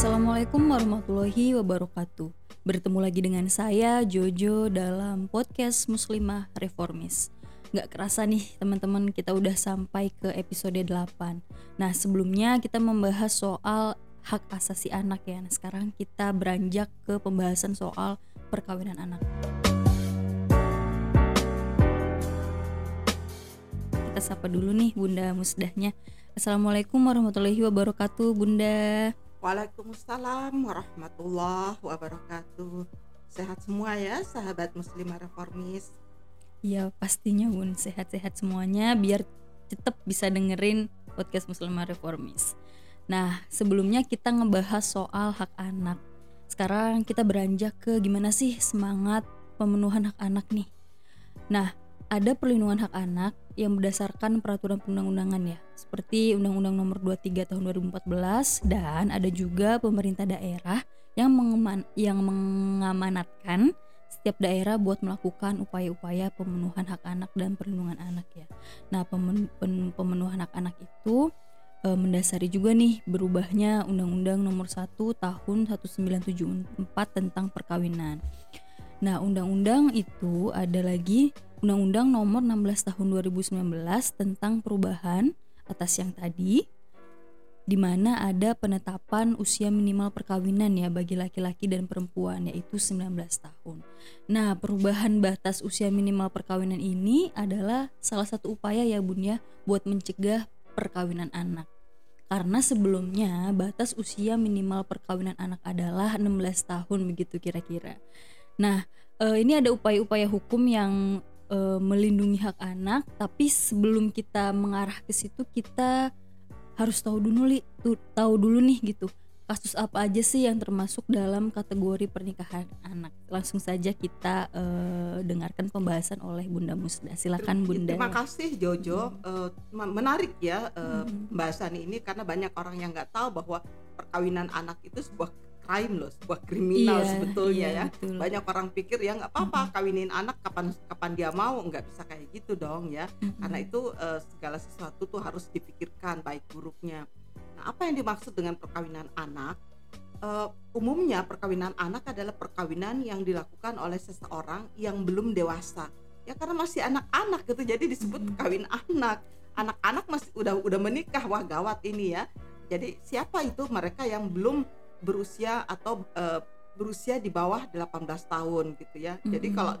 Assalamualaikum warahmatullahi wabarakatuh. Bertemu lagi dengan saya Jojo dalam podcast Muslimah Reformis. Gak kerasa nih teman-teman kita udah sampai ke episode 8. Nah sebelumnya kita membahas soal hak asasi anak ya. Nah, sekarang kita beranjak ke pembahasan soal perkawinan anak. Kita sapa dulu nih Bunda Musdahnya. Assalamualaikum warahmatullahi wabarakatuh Bunda. Waalaikumsalam warahmatullahi wabarakatuh. Sehat semua ya sahabat muslimah reformis. Ya pastinya Bun sehat-sehat semuanya biar tetap bisa dengerin podcast Muslimah Reformis. Nah sebelumnya kita ngebahas soal hak anak. Sekarang kita beranjak ke gimana sih semangat pemenuhan hak anak nih. Nah ada perlindungan hak anak yang berdasarkan peraturan perundang-undangan ya, seperti Undang-Undang Nomor 23 Tahun 2014 dan ada juga pemerintah daerah yang mengeman yang mengamanatkan setiap daerah buat melakukan upaya-upaya pemenuhan hak anak dan perlindungan anak ya. Nah, pemenuhan hak anak itu e, mendasari juga nih berubahnya Undang-Undang Nomor 1 Tahun 1974 tentang perkawinan. Nah, undang-undang itu ada lagi Undang-Undang Nomor 16 Tahun 2019 tentang perubahan atas yang tadi di mana ada penetapan usia minimal perkawinan ya bagi laki-laki dan perempuan yaitu 19 tahun. Nah, perubahan batas usia minimal perkawinan ini adalah salah satu upaya ya Bun ya buat mencegah perkawinan anak. Karena sebelumnya batas usia minimal perkawinan anak adalah 16 tahun begitu kira-kira. Nah, eh, ini ada upaya-upaya hukum yang uh, melindungi hak anak tapi sebelum kita mengarah ke situ kita harus tahu dulu li, tuh, tahu dulu nih gitu kasus apa aja sih yang termasuk dalam kategori pernikahan anak langsung saja kita uh, dengarkan pembahasan oleh Bunda Musda silakan Bunda terima kasih Jojo hmm. uh, menarik ya uh, hmm. pembahasan ini karena banyak orang yang nggak tahu bahwa perkawinan anak itu sebuah crime loh sebuah kriminal iya, sebetulnya iya, ya. betul. banyak orang pikir ya nggak apa-apa kawinin anak kapan kapan dia mau nggak bisa kayak gitu dong ya. Mm-hmm. karena itu uh, segala sesuatu tuh harus dipikirkan baik buruknya. Nah apa yang dimaksud dengan perkawinan anak? Uh, umumnya perkawinan anak adalah perkawinan yang dilakukan oleh seseorang yang belum dewasa. Ya karena masih anak-anak gitu jadi disebut mm-hmm. kawin anak. Anak-anak masih udah udah menikah wah gawat ini ya. Jadi siapa itu mereka yang belum berusia atau uh, berusia di bawah 18 tahun gitu ya. Mm -hmm. Jadi kalau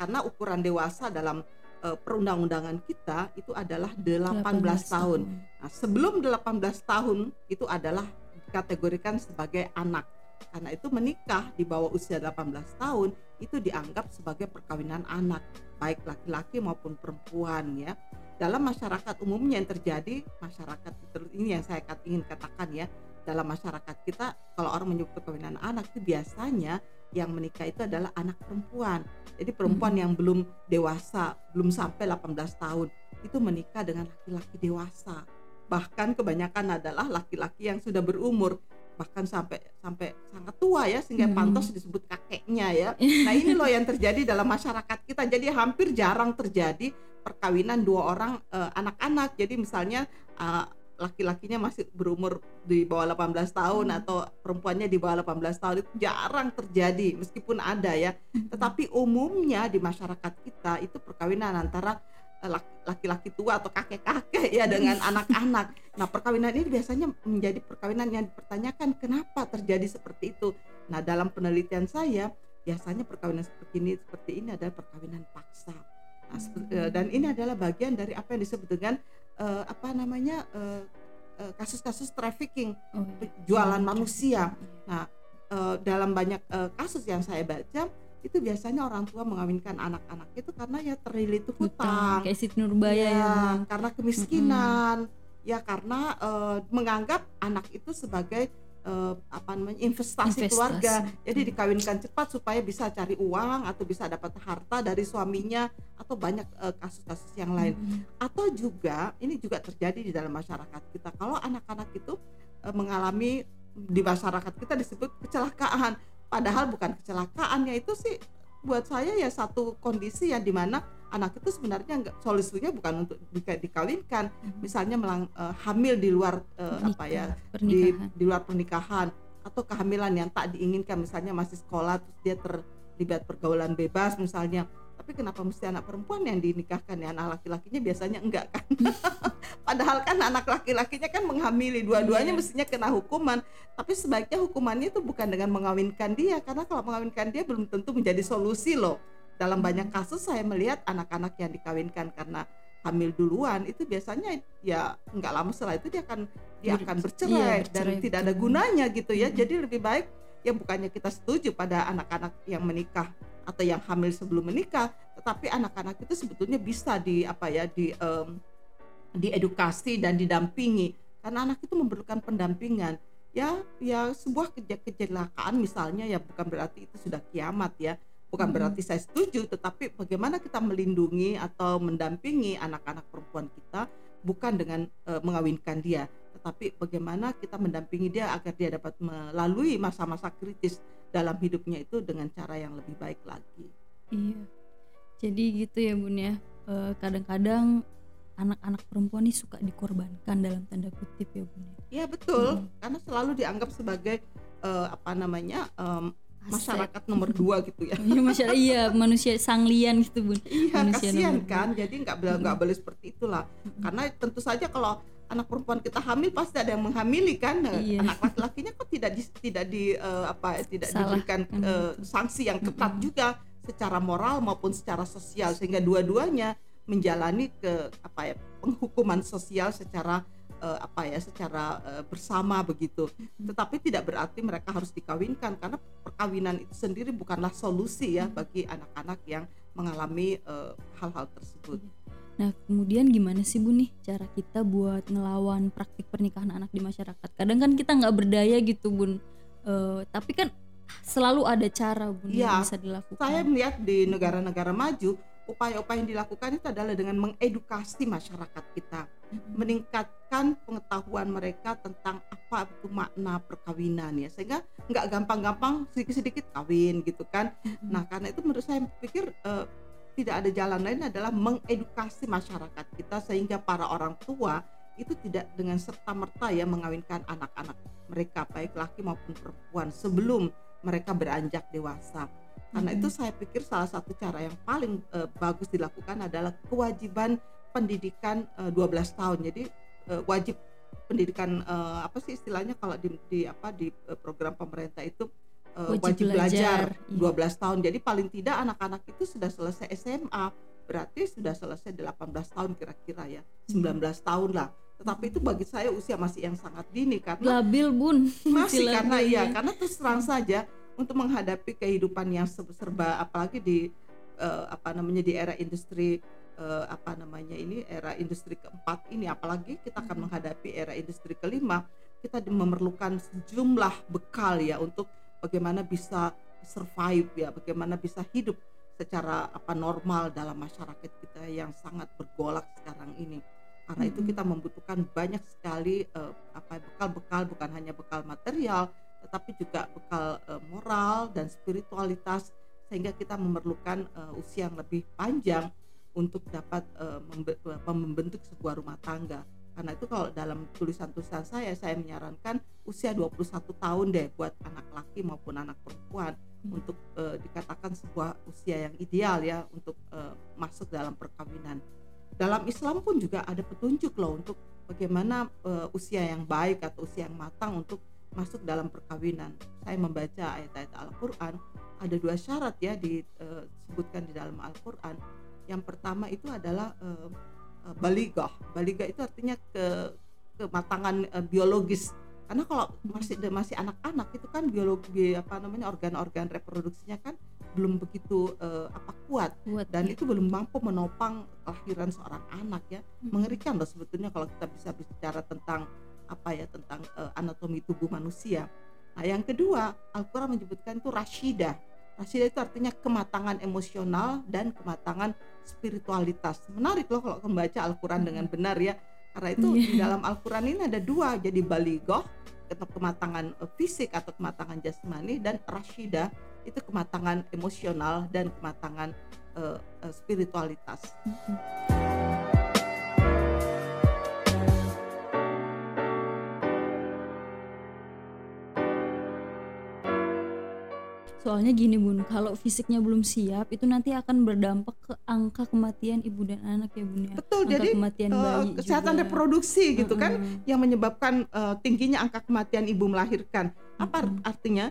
karena ukuran dewasa dalam uh, perundang-undangan kita itu adalah 18, 18 tahun. Nah, sebelum 18 tahun itu adalah dikategorikan sebagai anak. Karena itu menikah di bawah usia 18 tahun itu dianggap sebagai perkawinan anak, baik laki-laki maupun perempuan ya. Dalam masyarakat umumnya yang terjadi, masyarakat ini yang saya ingin katakan ya, dalam masyarakat kita kalau orang menyebut perkawinan anak itu biasanya yang menikah itu adalah anak perempuan. Jadi perempuan hmm. yang belum dewasa, belum sampai 18 tahun itu menikah dengan laki-laki dewasa. Bahkan kebanyakan adalah laki-laki yang sudah berumur bahkan sampai sampai sangat tua ya sehingga hmm. pantas disebut kakeknya ya. Nah, ini loh yang terjadi dalam masyarakat kita. Jadi hampir jarang terjadi perkawinan dua orang eh, anak-anak. Uh, Jadi misalnya uh, laki-lakinya masih berumur di bawah 18 tahun hmm. atau perempuannya di bawah 18 tahun itu jarang terjadi meskipun ada ya. Hmm. Tetapi umumnya di masyarakat kita itu perkawinan antara eh, laki-laki tua atau kakek-kakek ya dengan hmm. anak-anak. Nah, perkawinan ini biasanya menjadi perkawinan yang dipertanyakan kenapa terjadi seperti itu. Nah, dalam penelitian saya biasanya perkawinan seperti ini seperti ini adalah perkawinan paksa. Nah, eh, dan ini adalah bagian dari apa yang disebut dengan uh, apa namanya uh, kasus-kasus trafficking oh, iya. jualan manusia. Nah, uh, dalam banyak uh, kasus yang saya baca itu biasanya orang tua mengawinkan anak-anak itu karena ya terlilit hutang, kayak Siti Nurbaya ya, ya karena kemiskinan, mm -hmm. ya karena uh, menganggap anak itu sebagai uh, apa namanya investasi, investasi. keluarga. Jadi hmm. dikawinkan cepat supaya bisa cari uang atau bisa dapat harta dari suaminya atau banyak eh, kasus-kasus uh, yang lain. Hmm. atau juga ini juga terjadi di dalam masyarakat kita. Kalau anak-anak itu uh, mengalami di masyarakat kita disebut kecelakaan. Padahal bukan kecelakaannya itu sih buat saya ya satu kondisi yang di mana anak itu sebenarnya enggak solusinya bukan untuk dikawinkan. Hmm. misalnya melang, uh, hamil di luar uh, apa ya di di luar pernikahan atau kehamilan yang tak diinginkan misalnya masih sekolah terus dia terlibat pergaulan bebas misalnya. Tapi kenapa mesti anak perempuan yang dinikahkan ya? Anak laki-lakinya biasanya enggak kan? Padahal kan anak laki-lakinya kan menghamili dua-duanya yeah. mestinya kena hukuman. Tapi sebaiknya hukumannya itu bukan dengan mengawinkan dia karena kalau mengawinkan dia belum tentu menjadi solusi loh dalam banyak kasus saya melihat anak-anak yang dikawinkan karena hamil duluan itu biasanya ya nggak lama setelah itu dia akan dia akan bercerai, iya, bercerai dan tidak ada gunanya gitu ya. Hmm. Jadi lebih baik ya bukannya kita setuju pada anak-anak yang menikah atau yang hamil sebelum menikah, tetapi anak-anak itu sebetulnya bisa di apa ya di um, diedukasi dan didampingi karena anak itu memerlukan pendampingan. Ya, ya sebuah kecelakaan misalnya ya bukan berarti itu sudah kiamat ya. Bukan hmm. berarti saya setuju, tetapi bagaimana kita melindungi atau mendampingi anak-anak perempuan kita bukan dengan uh, mengawinkan dia, tetapi bagaimana kita mendampingi dia agar dia dapat melalui masa-masa kritis dalam hidupnya itu dengan cara yang lebih baik lagi. Iya. Jadi gitu ya Bun ya. Eh, kadang-kadang anak-anak perempuan ini suka dikorbankan dalam tanda kutip ya Bun. Ya? Iya betul, hmm. karena selalu dianggap sebagai uh, apa namanya um, masyarakat nomor dua gitu ya. Iya masyarakat iya manusia sanglian gitu bun. Iya kasihan kan, jadi nggak nggak boleh seperti itulah. Karena tentu saja kalau anak perempuan kita hamil pasti ada yang menghamili kan nah, iya. anak laki-lakinya kok tidak di, tidak di uh, apa tidak Salah. diberikan uh, sanksi yang ketat mm -hmm. juga secara moral maupun secara sosial sehingga dua-duanya menjalani ke apa ya penghukuman sosial secara uh, apa ya secara uh, bersama begitu tetapi tidak berarti mereka harus dikawinkan karena perkawinan itu sendiri bukanlah solusi ya bagi anak-anak yang mengalami hal-hal uh, tersebut. Nah, kemudian gimana sih Bu nih cara kita buat ngelawan praktik pernikahan anak di masyarakat? Kadang kan kita nggak berdaya gitu Bun, uh, tapi kan selalu ada cara Bun ya, yang bisa dilakukan. Saya melihat di negara-negara maju upaya-upaya yang dilakukan itu adalah dengan mengedukasi masyarakat kita, hmm. meningkatkan pengetahuan mereka tentang apa itu makna perkawinan ya, sehingga nggak gampang-gampang sedikit-sedikit kawin gitu kan. Hmm. Nah karena itu menurut saya pikir uh, tidak ada jalan lain adalah mengedukasi masyarakat kita sehingga para orang tua itu tidak dengan serta merta ya mengawinkan anak-anak mereka baik laki maupun perempuan sebelum mereka beranjak dewasa. Karena hmm. itu saya pikir salah satu cara yang paling uh, bagus dilakukan adalah kewajiban pendidikan uh, eh, 12 tahun. Jadi uh, wajib pendidikan uh, apa sih istilahnya kalau di, di apa di uh, program pemerintah itu uh, wajib, wajib belajar, belajar iya. 12 tahun. Jadi paling tidak anak-anak itu sudah selesai SMA, berarti sudah selesai 18 tahun kira-kira ya. 19 hmm. tahun lah. Tetapi itu bagi saya usia masih yang sangat dini karena labil, Bun. Masih karena iya, ya. karena terus terang saja untuk menghadapi kehidupan yang serba apalagi di uh, apa namanya di era industri uh, apa namanya ini era industri keempat ini. Apalagi kita akan menghadapi era industri kelima kita memerlukan sejumlah bekal ya untuk bagaimana bisa survive ya, bagaimana bisa hidup secara apa normal dalam masyarakat kita yang sangat bergolak sekarang ini. Karena itu kita membutuhkan banyak sekali uh, apa bekal-bekal bukan hanya bekal material, tetapi juga bekal uh, moral dan spiritualitas sehingga kita memerlukan uh, usia yang lebih panjang untuk dapat uh, membentuk sebuah rumah tangga karena itu kalau dalam tulisan-tulisan saya saya menyarankan usia 21 tahun deh buat anak laki maupun anak perempuan hmm. untuk uh, dikatakan sebuah usia yang ideal ya untuk uh, masuk dalam perkawinan. Dalam Islam pun juga ada petunjuk loh untuk bagaimana uh, usia yang baik atau usia yang matang untuk masuk dalam perkawinan. Saya membaca ayat-ayat Al-Qur'an ada dua syarat ya disebutkan di dalam Al-Qur'an. Yang pertama itu adalah uh, uh, baligah. Baligah itu artinya ke kematangan uh, biologis. Karena kalau masih masih anak-anak itu kan biologi apa namanya organ-organ reproduksinya kan belum begitu uh, apa kuat, kuat dan ya. itu belum mampu menopang kelahiran seorang anak ya. Hmm. Mengerikan loh sebetulnya kalau kita bisa bicara tentang apa ya tentang uh, anatomi tubuh manusia. Nah, yang kedua, Al-Qur'an menyebutkan itu rasyidah Rasida itu artinya kematangan emosional dan kematangan spiritualitas. Menarik loh kalau membaca Al-Quran dengan benar ya. Karena itu yeah. di dalam Al-Quran ini ada dua, jadi baligoh atau kematangan eh, fisik atau kematangan jasmani dan rasyida itu kematangan emosional dan kematangan uh, uh, spiritualitas. Mm -hmm. Soalnya gini bun kalau fisiknya belum siap itu nanti akan berdampak ke angka kematian ibu dan anak ya bun ya. Betul angka jadi kematian uh, bayi kesehatan juga. reproduksi gitu Mm-mm. kan yang menyebabkan uh, tingginya angka kematian ibu melahirkan. Apa Mm-mm. artinya?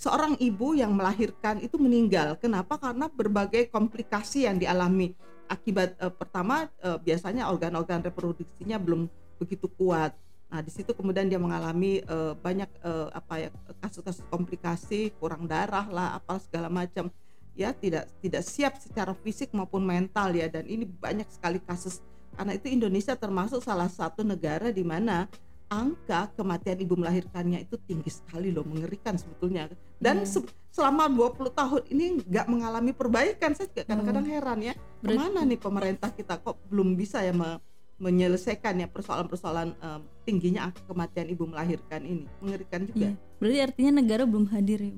Seorang ibu yang melahirkan itu meninggal. Kenapa? Karena berbagai komplikasi yang dialami. Akibat uh, pertama uh, biasanya organ-organ reproduksinya belum begitu kuat Nah, di situ kemudian dia mengalami uh, banyak uh, apa ya kasus-kasus komplikasi, kurang darah lah, apa segala macam. Ya, tidak tidak siap secara fisik maupun mental ya dan ini banyak sekali kasus. Karena itu Indonesia termasuk salah satu negara di mana angka kematian ibu melahirkannya itu tinggi sekali loh, mengerikan sebetulnya. Dan Iya. se- selama 20 tahun ini nggak mengalami perbaikan. Saya juga kadang-kadang heran ya, Berarti- ke mana nih pemerintah kita kok belum bisa ya me- menyelesaikan ya persoalan-persoalan em, tingginya angka kematian ibu melahirkan ini mengerikan juga Iya. berarti artinya negara belum hadir ya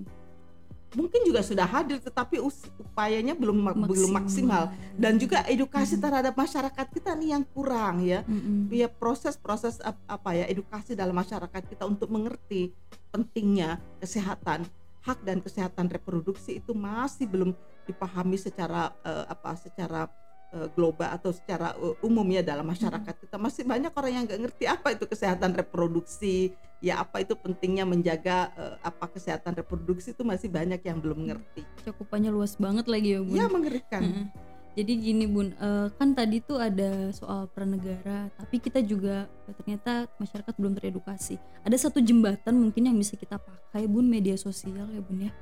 mungkin juga sudah hadir tetapi upayanya belum ma- belum maksimal dan juga edukasi Mm-mm. terhadap masyarakat kita nih yang kurang ya Mm-mm. ya proses-proses ap- apa ya edukasi dalam masyarakat kita untuk mengerti pentingnya kesehatan hak dan kesehatan reproduksi itu masih belum dipahami secara eh, apa secara eh, global atau secara eh, umum ya dalam masyarakat kita. Masih banyak orang yang nggak ngerti apa itu kesehatan reproduksi ya apa itu pentingnya menjaga eh, apa kesehatan reproduksi itu masih banyak yang belum ngerti. Cakupannya luas banget lagi ya bun. Ya mengerikan. Mm-mm. jadi gini bun kan tadi tuh ada soal peran negara tapi kita juga ternyata masyarakat belum teredukasi. Ada satu jembatan mungkin yang bisa kita pakai bun media sosial ya bun ya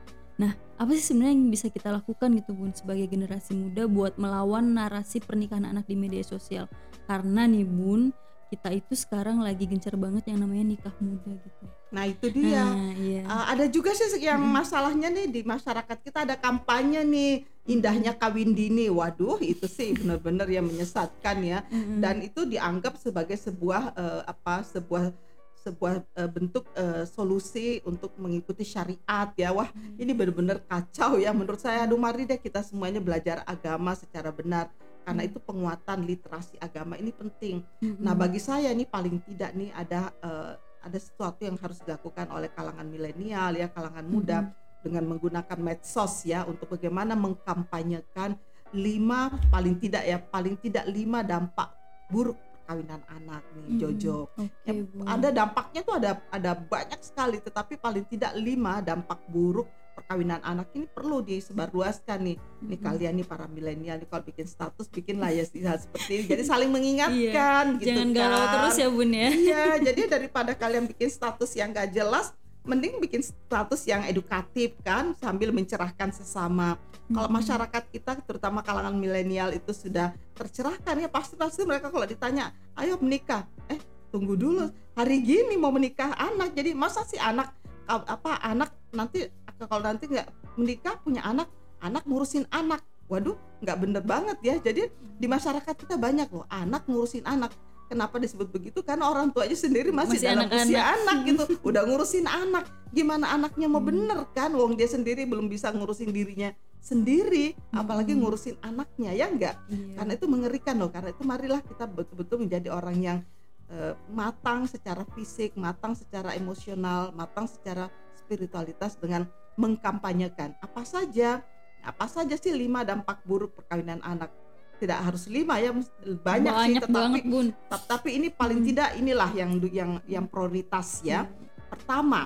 nah apa sih sebenarnya yang bisa kita lakukan gitu bun sebagai generasi muda buat melawan narasi pernikahan anak di media sosial? Karena nih bun kita itu sekarang lagi gencar banget yang namanya nikah muda gitu. Nah itu dia. Nah iya. Uh, ada juga sih yang masalahnya nih di masyarakat kita ada kampanye nih indahnya kawin dini. Waduh, itu sih benar-benar yang menyesatkan ya. Dan itu dianggap sebagai sebuah uh, apa sebuah sebuah uh, bentuk uh, solusi untuk mengikuti syariat ya. Wah, ini benar-benar kacau ya menurut saya. Aduh, mari deh kita semuanya belajar agama secara benar karena itu penguatan literasi agama ini penting. Mm-mm. Nah, bagi saya nih paling tidak nih ada eh, ada sesuatu yang harus dilakukan oleh kalangan milenial ya, kalangan muda dengan menggunakan medsos ya untuk bagaimana mengkampanyekan lima paling tidak ya, paling tidak lima dampak buruk perkawinan anak nih, Mm-mm. Jojo. Oke, Ya, ada dampaknya tuh ada ada banyak sekali, tetapi paling tidak lima dampak buruk perkawinan anak ini perlu disebarluaskan nih. Nih Mm-mm. kalian nih para milenial nih kalau bikin status bikinlah ya hal seperti ini. Jadi saling mengingatkan gitu Jangan kan. galau terus ya bun ya. Iya, jadi daripada kalian bikin status yang gak jelas, mending bikin status yang edukatif kan sambil mencerahkan sesama. Kalau Mm-mm. masyarakat kita terutama kalangan milenial itu sudah tercerahkan ya pasti pasti mereka kalau ditanya, "Ayo menikah." Eh, tunggu dulu. Hari gini mau menikah anak. Jadi masa sih anak apa anak nanti kalau nanti nggak menikah punya anak, anak ngurusin anak. Waduh, nggak bener banget ya. Jadi di masyarakat kita banyak loh anak ngurusin anak. Kenapa disebut begitu? Karena orang tuanya sendiri masih, Masih dalam anak-anak. usia anak gitu, udah ngurusin anak. Gimana anaknya mau Hmm. bener kan? Wong dia sendiri belum bisa ngurusin dirinya sendiri, apalagi Hmm. ngurusin anaknya ya enggak? Iya. Karena itu mengerikan loh. Karena itu marilah kita betul-betul menjadi orang yang eh, matang secara fisik, matang secara emosional, matang secara spiritualitas dengan mengkampanyekan apa saja, apa saja sih lima dampak buruk perkawinan anak. Tidak harus lima ya, banyak, sih. banyak Tetapi banget bun. Ta- tapi ini paling Hmm. tidak inilah yang yang yang prioritas ya. Iya. Pertama,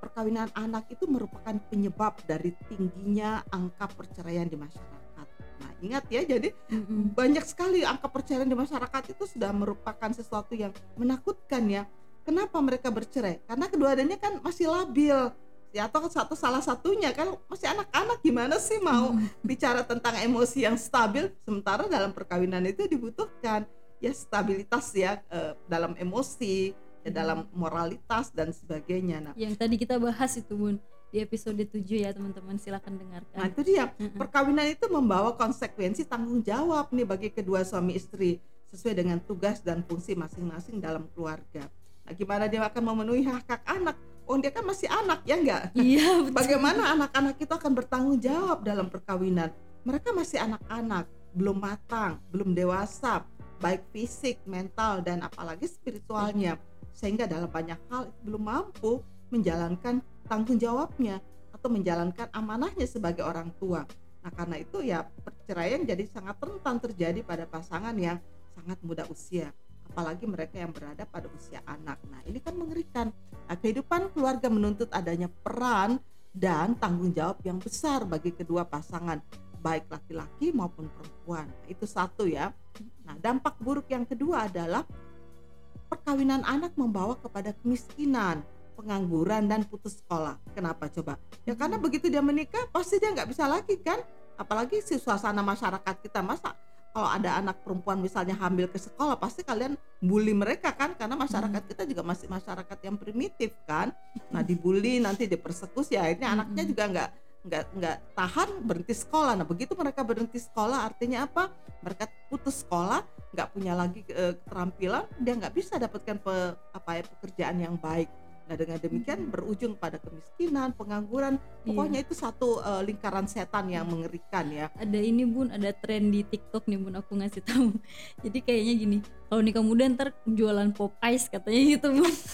perkawinan anak itu merupakan penyebab dari tingginya angka perceraian di masyarakat. Nah, ingat ya, jadi Mm-mm. banyak sekali angka perceraian di masyarakat itu sudah merupakan sesuatu yang menakutkan ya. Kenapa mereka bercerai? Karena keduanya kan masih labil. Ya, atau satu salah satunya kan masih anak-anak gimana sih mau Mm-mm. bicara tentang emosi yang stabil? Sementara dalam perkawinan itu dibutuhkan ya stabilitas ya eh, dalam emosi ya dalam moralitas dan sebagainya. Nah, yang tadi kita bahas itu bun di episode 7 ya teman-teman. Silakan nah dengarkan itu dia. Mm-mm. perkawinan itu membawa konsekuensi tanggung jawab nih bagi kedua suami istri sesuai dengan tugas dan fungsi masing-masing dalam keluarga. Nah gimana dia akan memenuhi hak-hak anak oh dia kan masih anak ya enggak iya betul. Bagaimana anak-anak itu akan bertanggung jawab dalam perkawinan? Mereka masih anak-anak, belum matang, belum dewasa, baik fisik, mental, dan apalagi spiritualnya, sehingga dalam banyak hal belum mampu menjalankan tanggung jawabnya atau menjalankan amanahnya sebagai orang tua. Nah, karena itu ya perceraian jadi sangat rentan terjadi pada pasangan yang sangat muda usia apalagi mereka yang berada pada usia anak. Nah, ini kan mengerikan. Nah, kehidupan keluarga menuntut adanya peran dan tanggung jawab yang besar bagi kedua pasangan, baik laki-laki maupun perempuan. Nah, itu satu ya. Nah, dampak buruk yang kedua adalah perkawinan anak membawa kepada kemiskinan, pengangguran dan putus sekolah. Kenapa coba? Ya karena begitu dia menikah pasti dia nggak bisa lagi kan. Apalagi si suasana masyarakat kita masa kalau ada anak perempuan misalnya hamil ke sekolah pasti kalian bully mereka kan? Karena masyarakat hmm. kita juga masih masyarakat yang primitif kan? Nah dibully nanti dipersekusi akhirnya hmm. anaknya juga nggak nggak nggak tahan berhenti sekolah. Nah begitu mereka berhenti sekolah artinya apa? Mereka putus sekolah nggak punya lagi uh, keterampilan dia nggak bisa dapatkan pe, apa ya pekerjaan yang baik Nah dengan demikian berujung pada kemiskinan, pengangguran, iya. pokoknya itu satu uh, lingkaran setan yang mengerikan ya. Ada ini bun, ada tren di TikTok nih bun aku ngasih tahu. Jadi kayaknya gini, kalau nikah muda ntar jualan pop ice katanya gitu bun.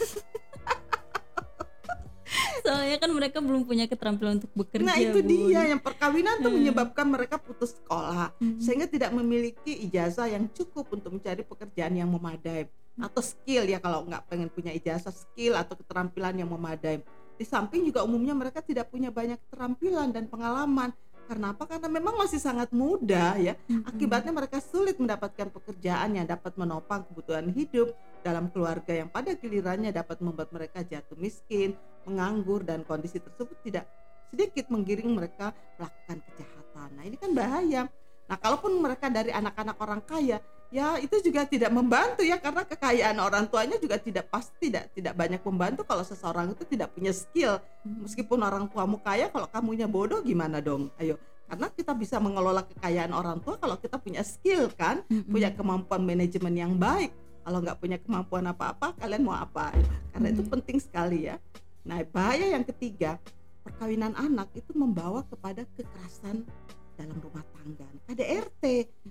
soalnya kan mereka belum punya keterampilan untuk bekerja nah itu bun. dia yang perkawinan tuh hmm. menyebabkan mereka putus sekolah hmm. sehingga tidak memiliki ijazah yang cukup untuk mencari pekerjaan yang memadai atau skill ya kalau nggak pengen punya ijazah skill atau keterampilan yang memadai. Di samping juga umumnya mereka tidak punya banyak keterampilan dan pengalaman. Karena apa? Karena memang masih sangat muda ya. Akibatnya mereka sulit mendapatkan pekerjaan yang dapat menopang kebutuhan hidup dalam keluarga yang pada gilirannya dapat membuat mereka jatuh miskin menganggur dan kondisi tersebut tidak sedikit menggiring mereka melakukan kejahatan. Nah ini kan bahaya. Nah kalaupun mereka dari anak-anak orang kaya ya itu juga tidak membantu ya karena kekayaan orang tuanya juga tidak pasti tidak tidak banyak membantu kalau seseorang itu tidak punya skill. Hmm. meskipun orang tuamu kaya kalau kamunya bodoh gimana dong? Ayo. Karena kita bisa mengelola kekayaan orang tua kalau kita punya skill kan? Hmm. punya kemampuan manajemen yang baik. Kalau nggak punya kemampuan apa-apa kalian mau apa? Karena itu hmm. penting sekali ya. Nah bahaya yang ketiga perkawinan anak itu membawa kepada kekerasan dalam rumah tangga. KDRT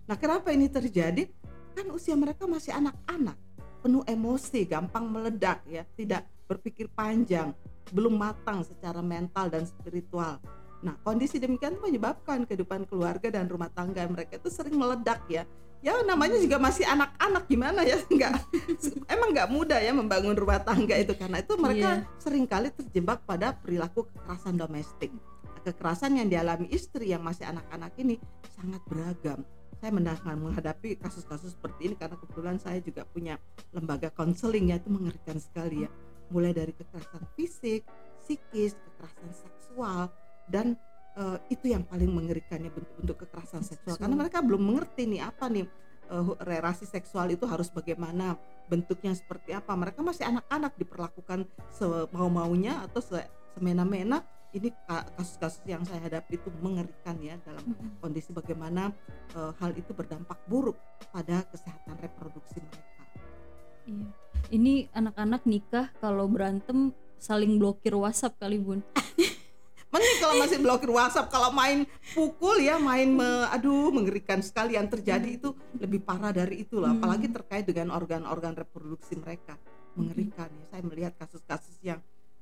nah kenapa ini terjadi kan usia mereka masih anak-anak. Penuh emosi gampang meledak ya tidak berpikir panjang belum matang secara mental dan spiritual. Nah kondisi demikian menyebabkan kehidupan keluarga dan rumah tangga mereka itu sering meledak ya. Ya namanya juga masih anak-anak gimana ya? Nggak emang nggak mudah ya membangun rumah tangga itu karena itu mereka yeah. sering kali terjebak pada perilaku kekerasan domestik. Kekerasan yang dialami istri yang masih anak-anak ini sangat beragam saya menghadapi kasus-kasus seperti ini karena kebetulan saya juga punya lembaga konseling ya itu mengerikan sekali ya. Mulai dari kekerasan fisik, psikis, kekerasan seksual dan uh, itu yang paling mengerikannya bentuk-bentuk kekerasan seksual. Karena mereka belum mengerti nih apa nih uh, relasi seksual itu harus bagaimana bentuknya seperti apa. Mereka masih anak-anak diperlakukan semau-maunya atau semena-mena ini kasus-kasus yang saya hadapi itu mengerikan ya dalam kondisi bagaimana uh, hal itu berdampak buruk pada kesehatan reproduksi mereka. Iya. Ini anak-anak nikah kalau berantem saling blokir WhatsApp kali Bun. Mending kalau masih blokir WhatsApp, kalau main pukul ya main me, aduh mengerikan sekali yang terjadi itu lebih parah dari itu lah, apalagi terkait dengan organ-organ reproduksi mereka. Mengerikan ya. Saya melihat kasus-kasus yang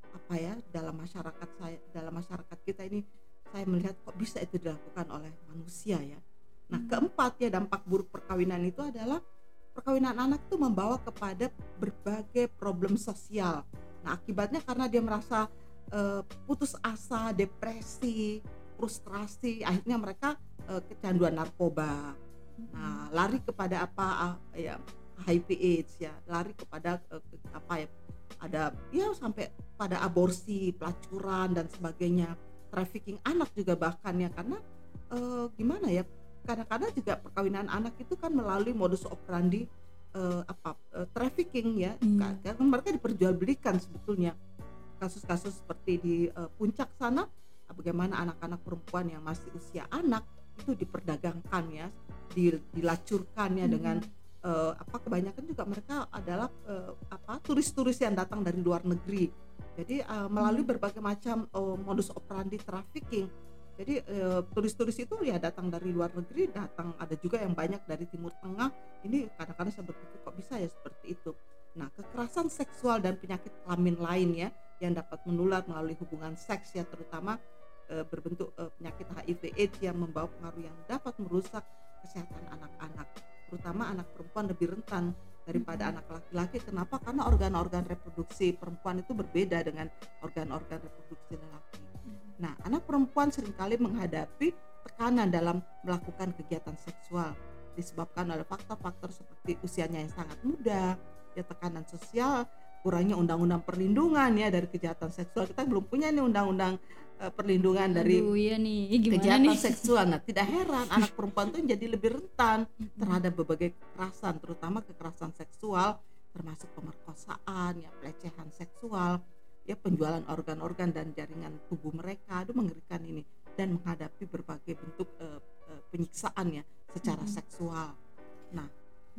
apa ya dalam masyarakat saya dalam masyarakat kita ini saya melihat kok bisa itu dilakukan oleh manusia ya. Nah hmm. keempat ya dampak buruk perkawinan itu adalah perkawinan anak itu membawa kepada berbagai problem sosial. Nah akibatnya karena dia merasa uh, putus asa, depresi, frustrasi, akhirnya mereka uh, kecanduan narkoba. Nah lari kepada apa uh, ya HIV/AIDS ya, lari kepada uh, apa ya ada ya sampai pada aborsi, pelacuran dan sebagainya, trafficking anak juga bahkan ya karena uh, gimana ya kadang-kadang juga perkawinan anak itu kan melalui modus operandi uh, apa uh, trafficking ya hmm. karena mereka diperjualbelikan sebetulnya kasus-kasus seperti di uh, puncak sana bagaimana anak-anak perempuan yang masih usia anak itu diperdagangkan ya dilacurkan ya hmm. dengan uh, apa kebanyakan juga mereka adalah uh, apa turis-turis yang datang dari luar negeri. Jadi uh, melalui hmm. berbagai macam uh, modus operandi trafficking. Jadi turis-turis itu ya datang dari luar negeri, datang ada juga yang banyak dari Timur Tengah. Ini kadang-kadang saya berpikir kok bisa ya seperti itu. Nah, kekerasan seksual dan penyakit kelamin lain ya yang dapat menular melalui hubungan seks ya terutama uh, berbentuk uh, penyakit HIV/AIDS yang membawa pengaruh yang dapat merusak kesehatan anak-anak, terutama anak perempuan lebih rentan daripada anak laki-laki. Kenapa? Karena organ-organ reproduksi perempuan itu berbeda dengan organ-organ reproduksi laki. Nah, anak perempuan sering kali menghadapi tekanan dalam melakukan kegiatan seksual disebabkan oleh faktor-faktor seperti usianya yang sangat muda, ya tekanan sosial, kurangnya undang-undang perlindungan ya dari kejahatan seksual. Kita belum punya nih undang-undang uh, perlindungan Aduh, dari iya nih. kejahatan nih? seksual. Nah, tidak heran anak perempuan tuh jadi lebih rentan terhadap berbagai kekerasan, terutama kekerasan seksual termasuk pemerkosaan, ya pelecehan seksual, ya penjualan organ-organ dan jaringan tubuh mereka. Aduh mengerikan ini dan menghadapi berbagai bentuk uh, uh, penyiksaan ya secara hmm. seksual. Nah,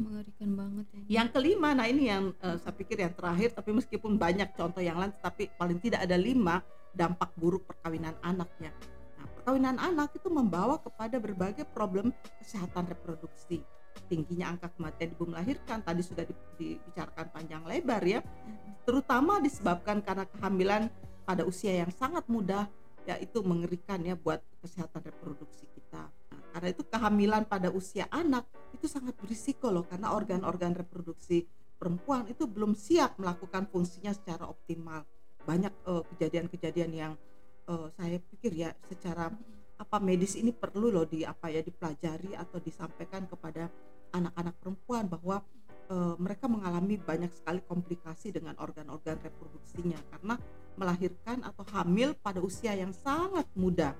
mengerikan banget ya. Yang kelima, nah ini yang uh, saya pikir yang terakhir, tapi meskipun banyak contoh yang lain, tapi paling tidak ada lima dampak buruk perkawinan anak ya. Nah, perkawinan anak itu membawa kepada berbagai problem kesehatan reproduksi, tingginya angka kematian ibu melahirkan tadi sudah dibicarakan panjang lebar ya, terutama disebabkan karena kehamilan pada usia yang sangat muda, ya itu mengerikan ya buat kesehatan reproduksi kita. Nah, karena itu kehamilan pada usia anak itu sangat berisiko loh karena organ-organ reproduksi perempuan itu belum siap melakukan fungsinya secara optimal. Banyak eh, kejadian-kejadian yang uh, saya pikir ya secara apa medis ini perlu loh di apa ya dipelajari atau disampaikan kepada anak-anak perempuan bahwa uh, mereka mengalami banyak sekali komplikasi dengan organ-organ reproduksinya karena melahirkan atau hamil pada usia yang sangat muda.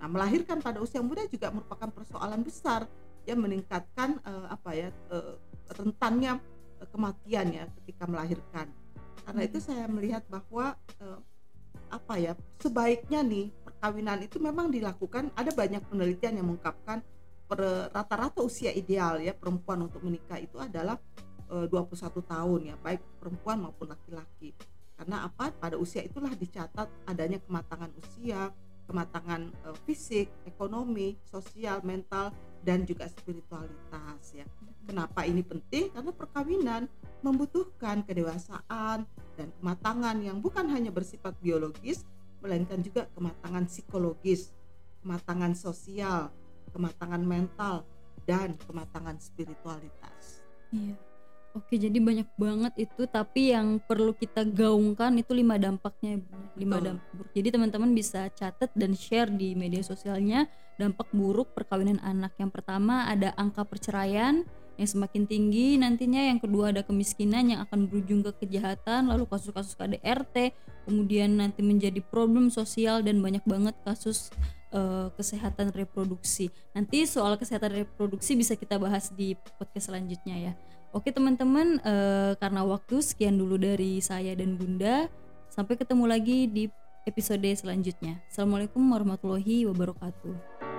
Nah, melahirkan pada usia muda juga merupakan persoalan besar ya meningkatkan uh, apa ya uh, rentannya uh, kematian ya ketika melahirkan. Karena itu saya melihat bahwa uh, apa ya sebaiknya nih perkawinan itu memang dilakukan ada banyak penelitian yang mengungkapkan rata-rata usia ideal ya perempuan untuk menikah itu adalah e, 21 tahun ya baik perempuan maupun laki-laki. Karena apa? Pada usia itulah dicatat adanya kematangan usia kematangan e, fisik ekonomi sosial mental dan juga spiritualitas ya. Kenapa ini penting? Karena perkawinan membutuhkan kedewasaan dan kematangan yang bukan hanya bersifat biologis, melainkan juga kematangan psikologis, kematangan sosial, kematangan mental, dan kematangan spiritualitas. Iya. Oke, jadi banyak banget itu, tapi yang perlu kita gaungkan itu lima dampaknya, lima Betul. dampak buruk. Jadi teman-teman bisa catat dan share di media sosialnya dampak buruk perkawinan anak. Yang pertama ada angka perceraian yang semakin tinggi nantinya, yang kedua ada kemiskinan yang akan berujung ke kejahatan, lalu kasus-kasus KDRT, kemudian nanti menjadi problem sosial dan banyak banget kasus uh, kesehatan reproduksi. Nanti soal kesehatan reproduksi bisa kita bahas di podcast selanjutnya ya. Oke teman-teman, uh, karena waktu sekian dulu dari saya dan Bunda. Sampai ketemu lagi di episode selanjutnya. Assalamualaikum warahmatullahi wabarakatuh.